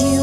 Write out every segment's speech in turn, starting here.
you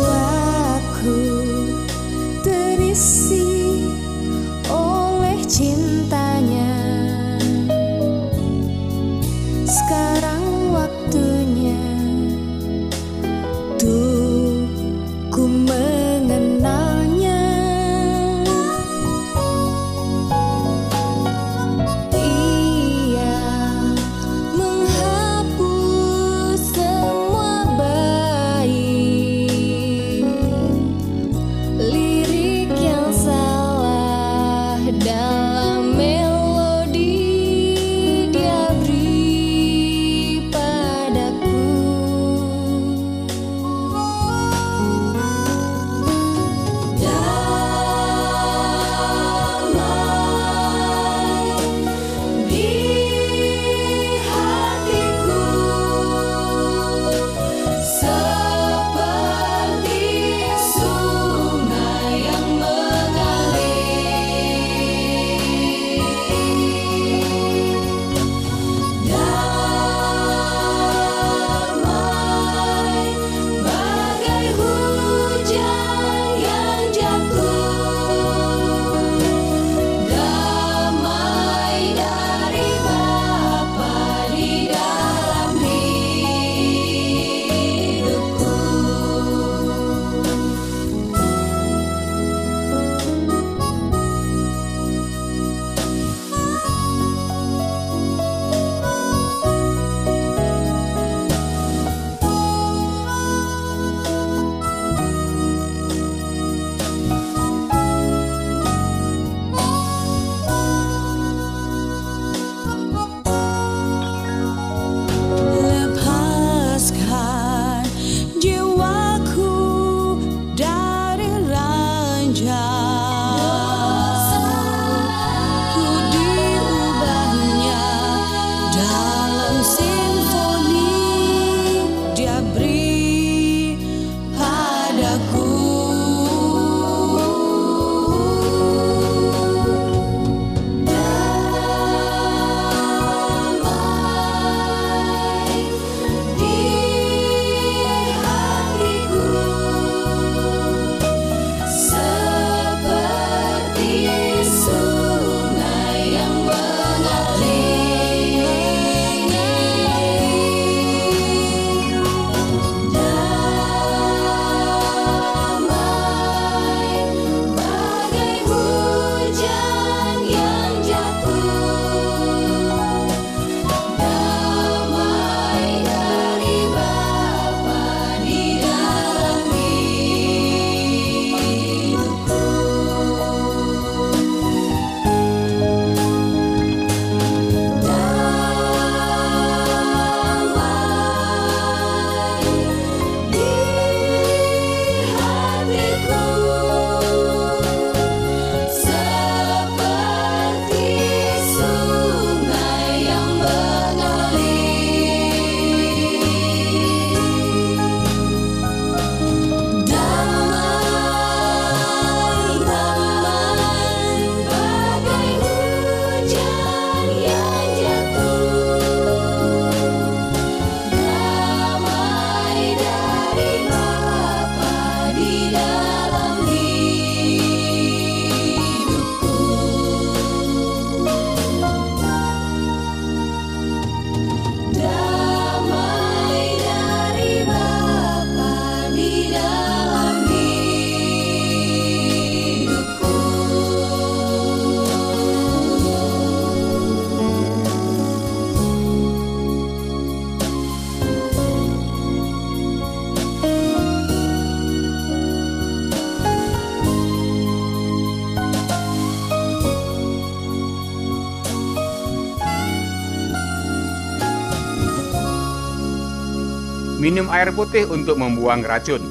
Minum air putih untuk membuang racun.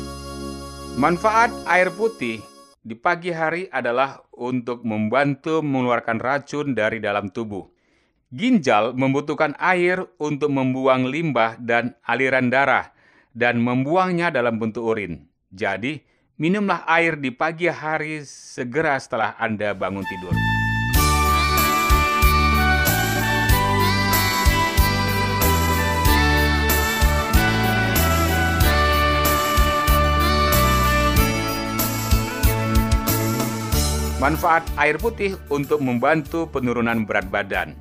Manfaat air putih di pagi hari adalah untuk membantu mengeluarkan racun dari dalam tubuh. Ginjal membutuhkan air untuk membuang limbah dan aliran darah dan membuangnya dalam bentuk urin. Jadi, minumlah air di pagi hari segera setelah Anda bangun tidur. Manfaat air putih untuk membantu penurunan berat badan.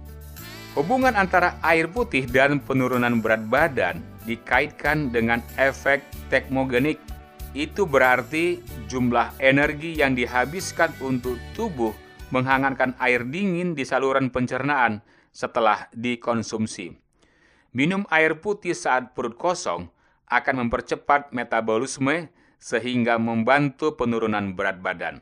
Hubungan antara air putih dan penurunan berat badan dikaitkan dengan efek tekmogenik. Itu berarti jumlah energi yang dihabiskan untuk tubuh menghangatkan air dingin di saluran pencernaan setelah dikonsumsi. Minum air putih saat perut kosong akan mempercepat metabolisme sehingga membantu penurunan berat badan.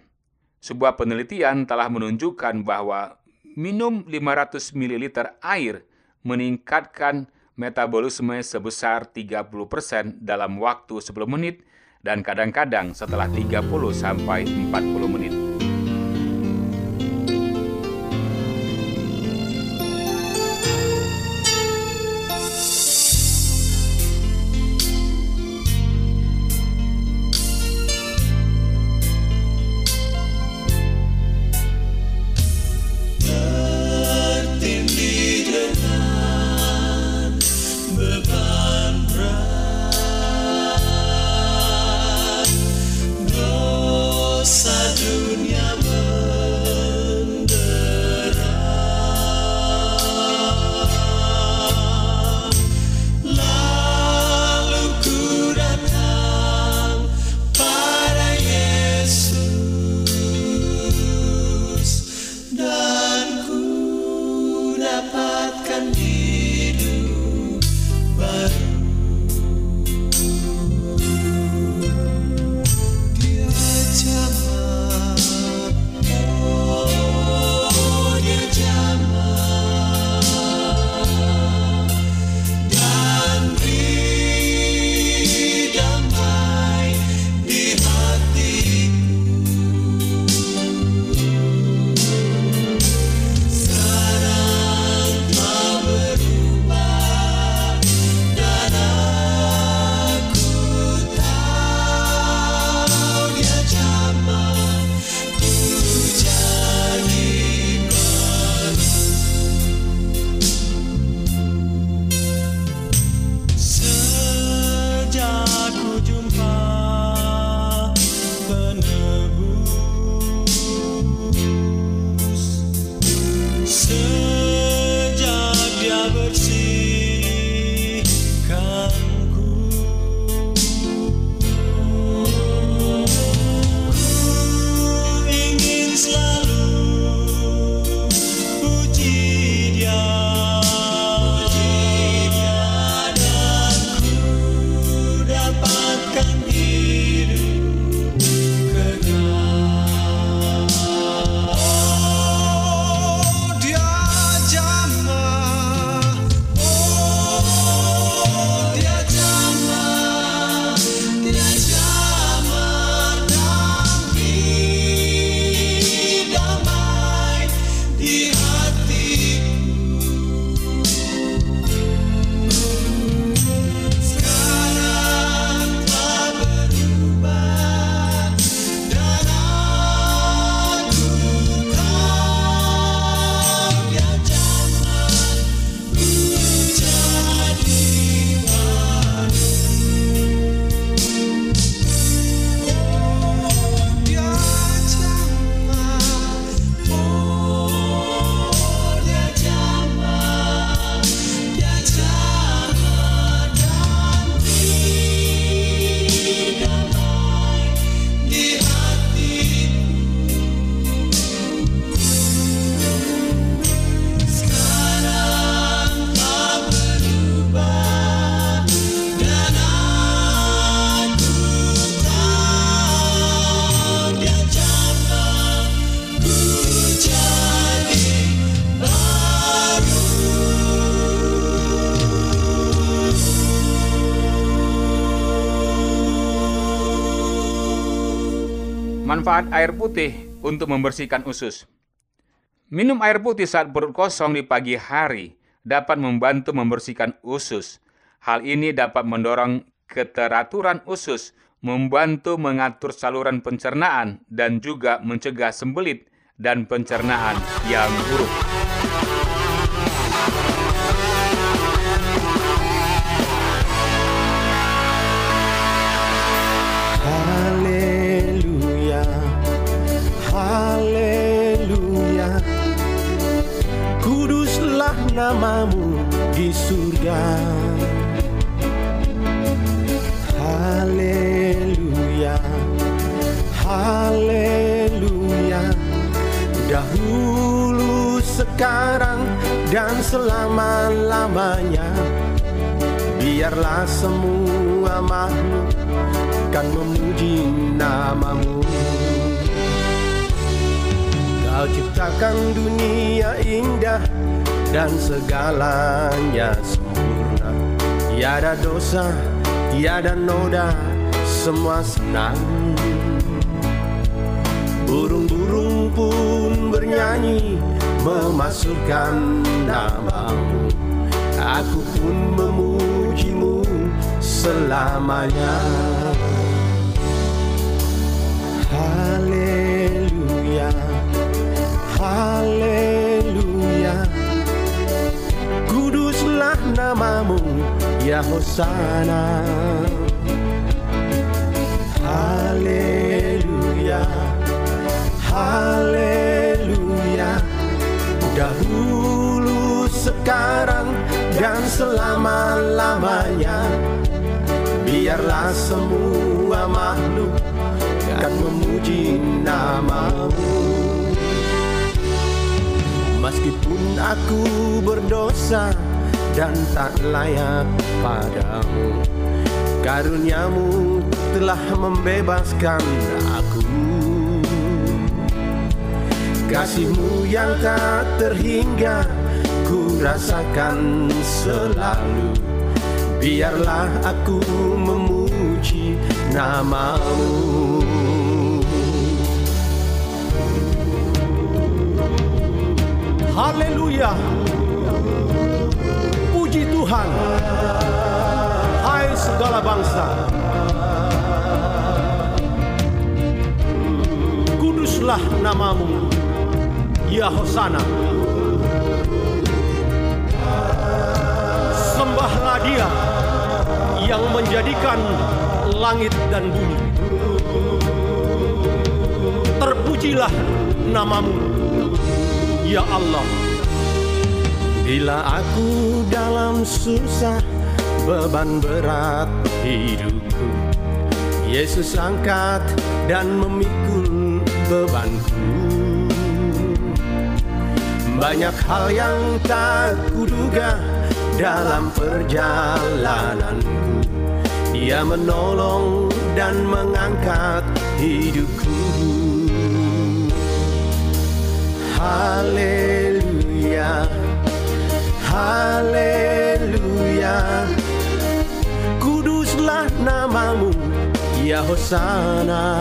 Sebuah penelitian telah menunjukkan bahwa minum 500 ml air meningkatkan metabolisme sebesar 30% dalam waktu 10 menit dan kadang-kadang setelah 30 sampai 40 menit. Manfaat air putih untuk membersihkan usus. Minum air putih saat perut kosong di pagi hari dapat membantu membersihkan usus. Hal ini dapat mendorong keteraturan usus, membantu mengatur saluran pencernaan, dan juga mencegah sembelit dan pencernaan yang buruk. Namamu di surga. Haleluya, haleluya. Dahulu, sekarang, dan selama-lamanya. Biarlah semua makhluk akan memuji namamu Kau ciptakan dunia indah dan segalanya sempurna. Tiada dosa, tiada noda, semua senang. Burung-burung pun bernyanyi memasukkan namamu. Aku pun memujimu selamanya. Haleluya Haleluya namamu Ya Hosana Haleluya Haleluya. Dahulu sekarang dan selama-lamanya. Biarlah semua makhluk akan memuji namamu. Meskipun aku berdosa dan tak layak padamu. Karuniamu telah membebaskan aku. Kasihmu yang tak terhingga ku rasakan selalu. Biarlah aku memuji namamu. Haleluya Puji Tuhan. Hai segala bangsa. Kuduslah namamu Ya Hosana. Sembahlah dia Yang menjadikan langit dan bumi. Terpujilah namamu Ya Allah Bila aku dalam susah Beban berat hidupku. Yesus angkat dan memikul bebanku. Banyak hal yang tak kuduga Dalam perjalananku. Dia menolong dan mengangkat hidupku. Haleluya Haleluya. Kuduslah namamu Ya Hosana.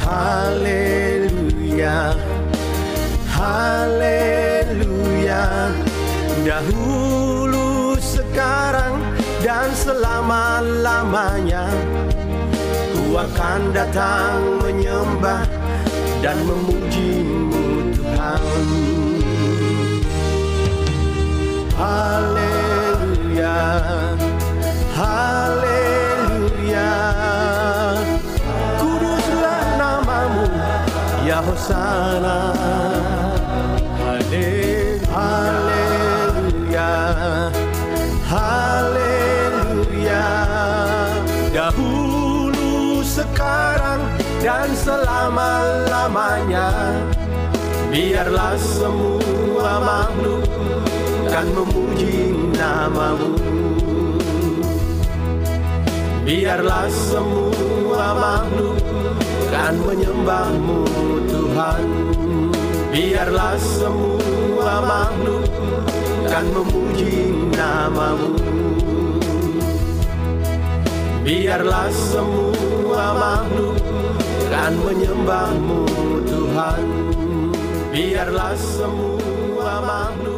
Haleluya. Haleluya. Dahulu sekarang dan selama-lamanya. Ku akan datang menyembah dan memujimu Tuhan Hosana Hale- Haleluya Haleluya Dahulu sekarang dan selama-lamanya. Biarlah semua makhluk kan memuji namamu. Biarlah semua makhluk kan menyembahmu Tuhan. Biarlah semua makhluk kan memuji namamu. Biarlah semua makhluk kan menyembahmu Tuhan. Biarlah semua makhluk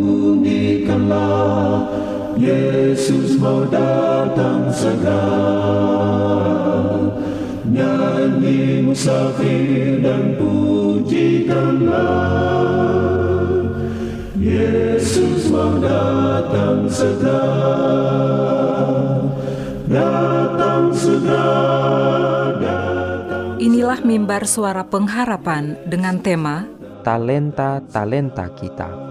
bunyikanlah Yesus mau datang segera. Nyanyi musafir dan pujikanlah. Yesus mau datang segera. Datang segera Inilah mimbar suara pengharapan dengan tema talenta-talenta kita.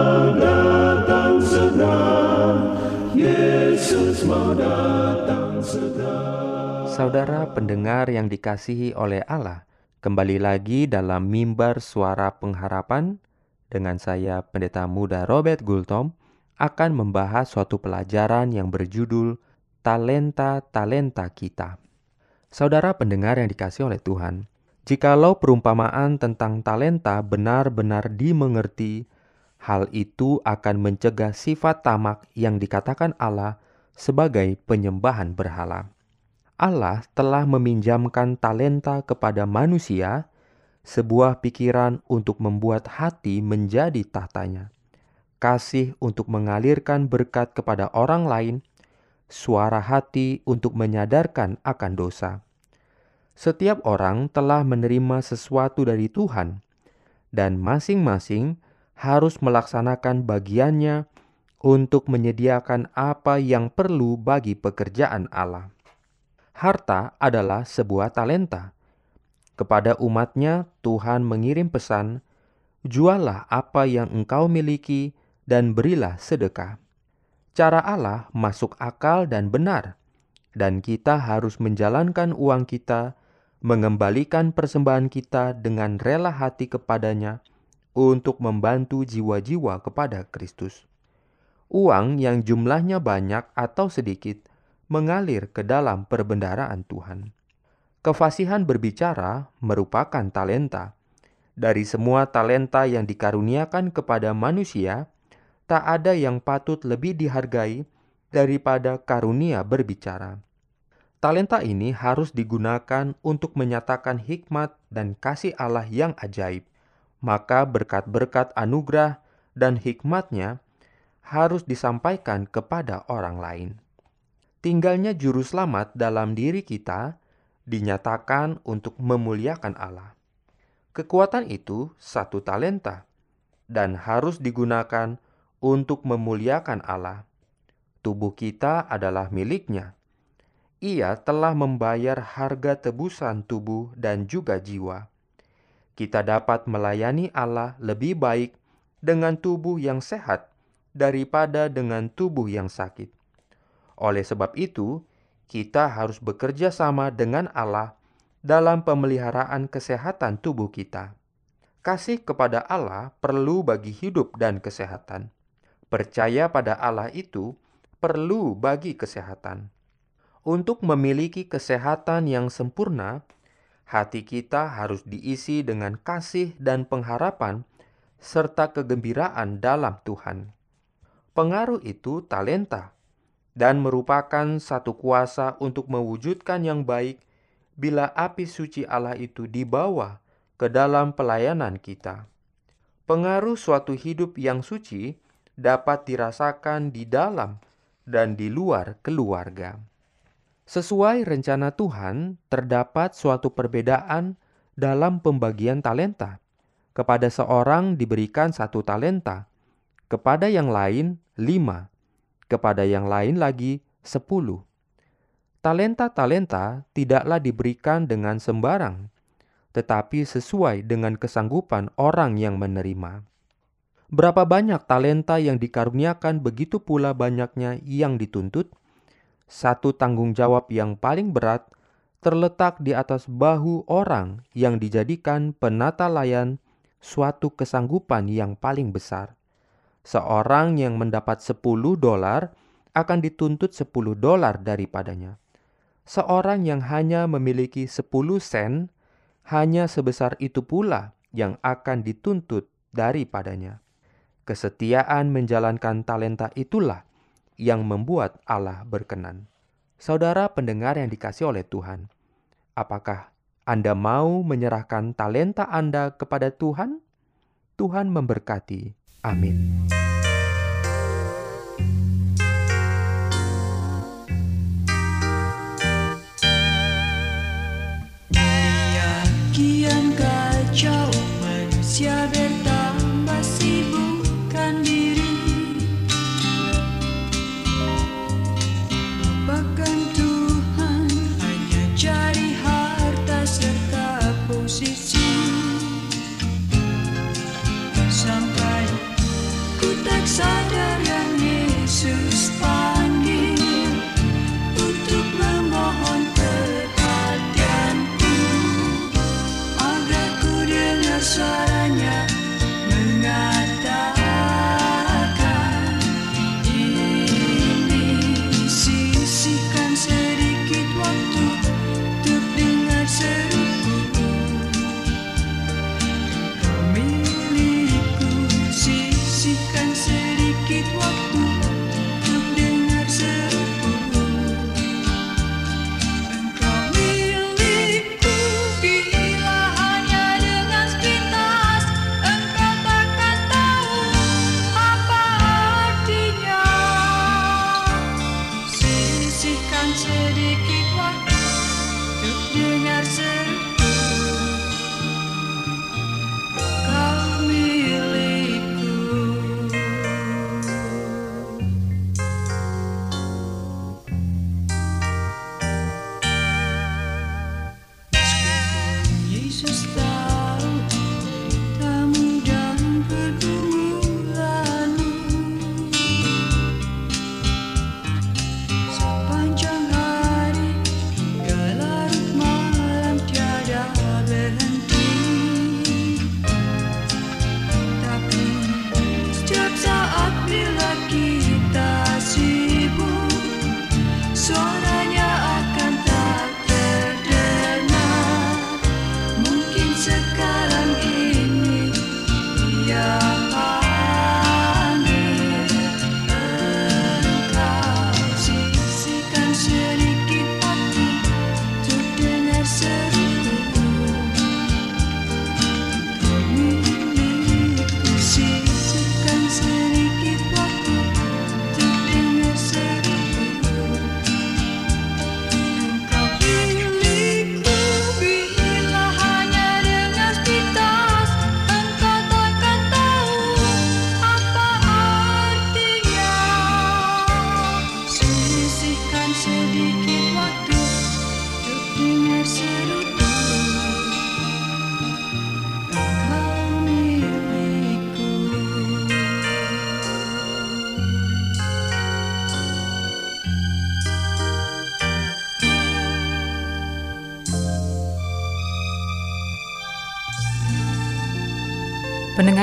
Saudara pendengar yang dikasihi oleh Allah, kembali lagi dalam mimbar suara pengharapan dengan saya Pendeta Muda Robert Gultom akan membahas suatu pelajaran yang berjudul Talenta-talenta kita. Saudara pendengar yang dikasihi oleh Tuhan, jikalau perumpamaan tentang talenta benar-benar dimengerti, hal itu akan mencegah sifat tamak yang dikatakan Allah sebagai penyembahan berhala. Allah telah meminjamkan talenta kepada manusia, sebuah pikiran untuk membuat hati menjadi tahtanya, kasih untuk mengalirkan berkat kepada orang lain, suara hati untuk menyadarkan akan dosa. Setiap orang telah menerima sesuatu dari Tuhan, dan masing-masing harus melaksanakan bagiannya untuk menyediakan apa yang perlu bagi pekerjaan Allah. Harta adalah sebuah talenta. Kepada umatnya, Tuhan mengirim pesan, "Jualah apa yang engkau miliki dan berilah sedekah." Cara Allah masuk akal dan benar, dan kita harus menjalankan uang kita, mengembalikan persembahan kita dengan rela hati kepadanya untuk membantu jiwa-jiwa kepada Kristus. Uang yang jumlahnya banyak atau sedikit mengalir ke dalam perbendaraan Tuhan. Kefasihan berbicara merupakan talenta. Dari semua talenta yang dikaruniakan kepada manusia, tak ada yang patut lebih dihargai daripada karunia berbicara. Talenta ini harus digunakan untuk menyatakan hikmat dan kasih Allah yang ajaib. Maka berkat-berkat anugerah dan hikmatnya harus disampaikan kepada orang lain. Tinggalnya juru selamat dalam diri kita dinyatakan untuk memuliakan Allah. Kekuatan itu satu talenta dan harus digunakan untuk memuliakan Allah. Tubuh kita adalah miliknya. Ia telah membayar harga tebusan tubuh dan juga jiwa. Kita dapat melayani Allah lebih baik dengan tubuh yang sehat daripada dengan tubuh yang sakit. Oleh sebab itu, kita harus bekerja sama dengan Allah dalam pemeliharaan kesehatan tubuh kita. Kasih kepada Allah perlu bagi hidup dan kesehatan percaya pada Allah itu perlu bagi kesehatan. Untuk memiliki kesehatan yang sempurna, hati kita harus diisi dengan kasih dan pengharapan serta kegembiraan dalam Tuhan. Pengaruh itu talenta dan merupakan satu kuasa untuk mewujudkan yang baik bila api suci Allah itu dibawa ke dalam pelayanan kita. Pengaruh suatu hidup yang suci dapat dirasakan di dalam dan di luar keluarga. Sesuai rencana Tuhan, terdapat suatu perbedaan dalam pembagian talenta. Kepada seorang diberikan satu talenta, kepada yang lain lima, kepada yang lain lagi sepuluh. Talenta-talenta tidaklah diberikan dengan sembarang, tetapi sesuai dengan kesanggupan orang yang menerima. Berapa banyak talenta yang dikaruniakan, begitu pula banyaknya yang dituntut. Satu tanggung jawab yang paling berat terletak di atas bahu orang yang dijadikan penata layan suatu kesanggupan yang paling besar. Seorang yang mendapat 10 dolar akan dituntut 10 dolar daripadanya. Seorang yang hanya memiliki 10 sen hanya sebesar itu pula yang akan dituntut daripadanya. Kesetiaan menjalankan talenta itulah yang membuat Allah berkenan. Saudara pendengar yang dikasih oleh Tuhan, apakah Anda mau menyerahkan talenta Anda kepada Tuhan? Tuhan memberkati. Amin.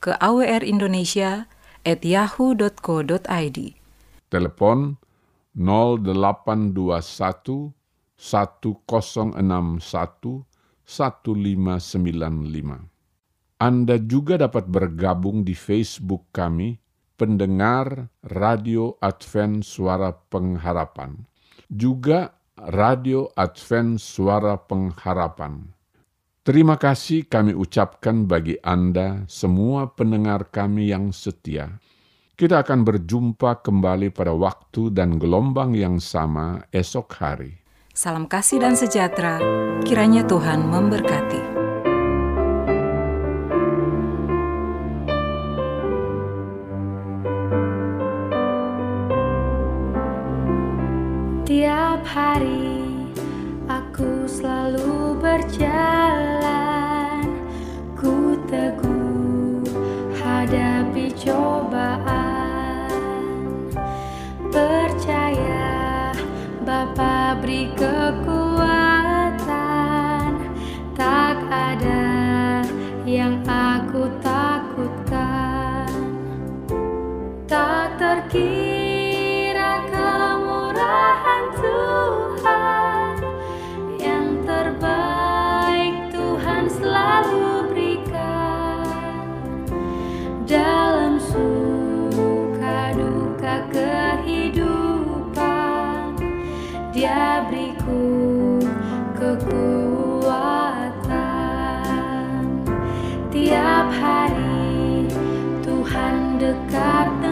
ke awrindonesia@yahoo.co.id. Telepon 0821 1061 1595. Anda juga dapat bergabung di Facebook kami, pendengar Radio Advent Suara Pengharapan. Juga Radio Advent Suara Pengharapan. Terima kasih kami ucapkan bagi Anda, semua pendengar kami yang setia. Kita akan berjumpa kembali pada waktu dan gelombang yang sama esok hari. Salam kasih dan sejahtera, kiranya Tuhan memberkati. Tiap hari aku selalu berjalan dekat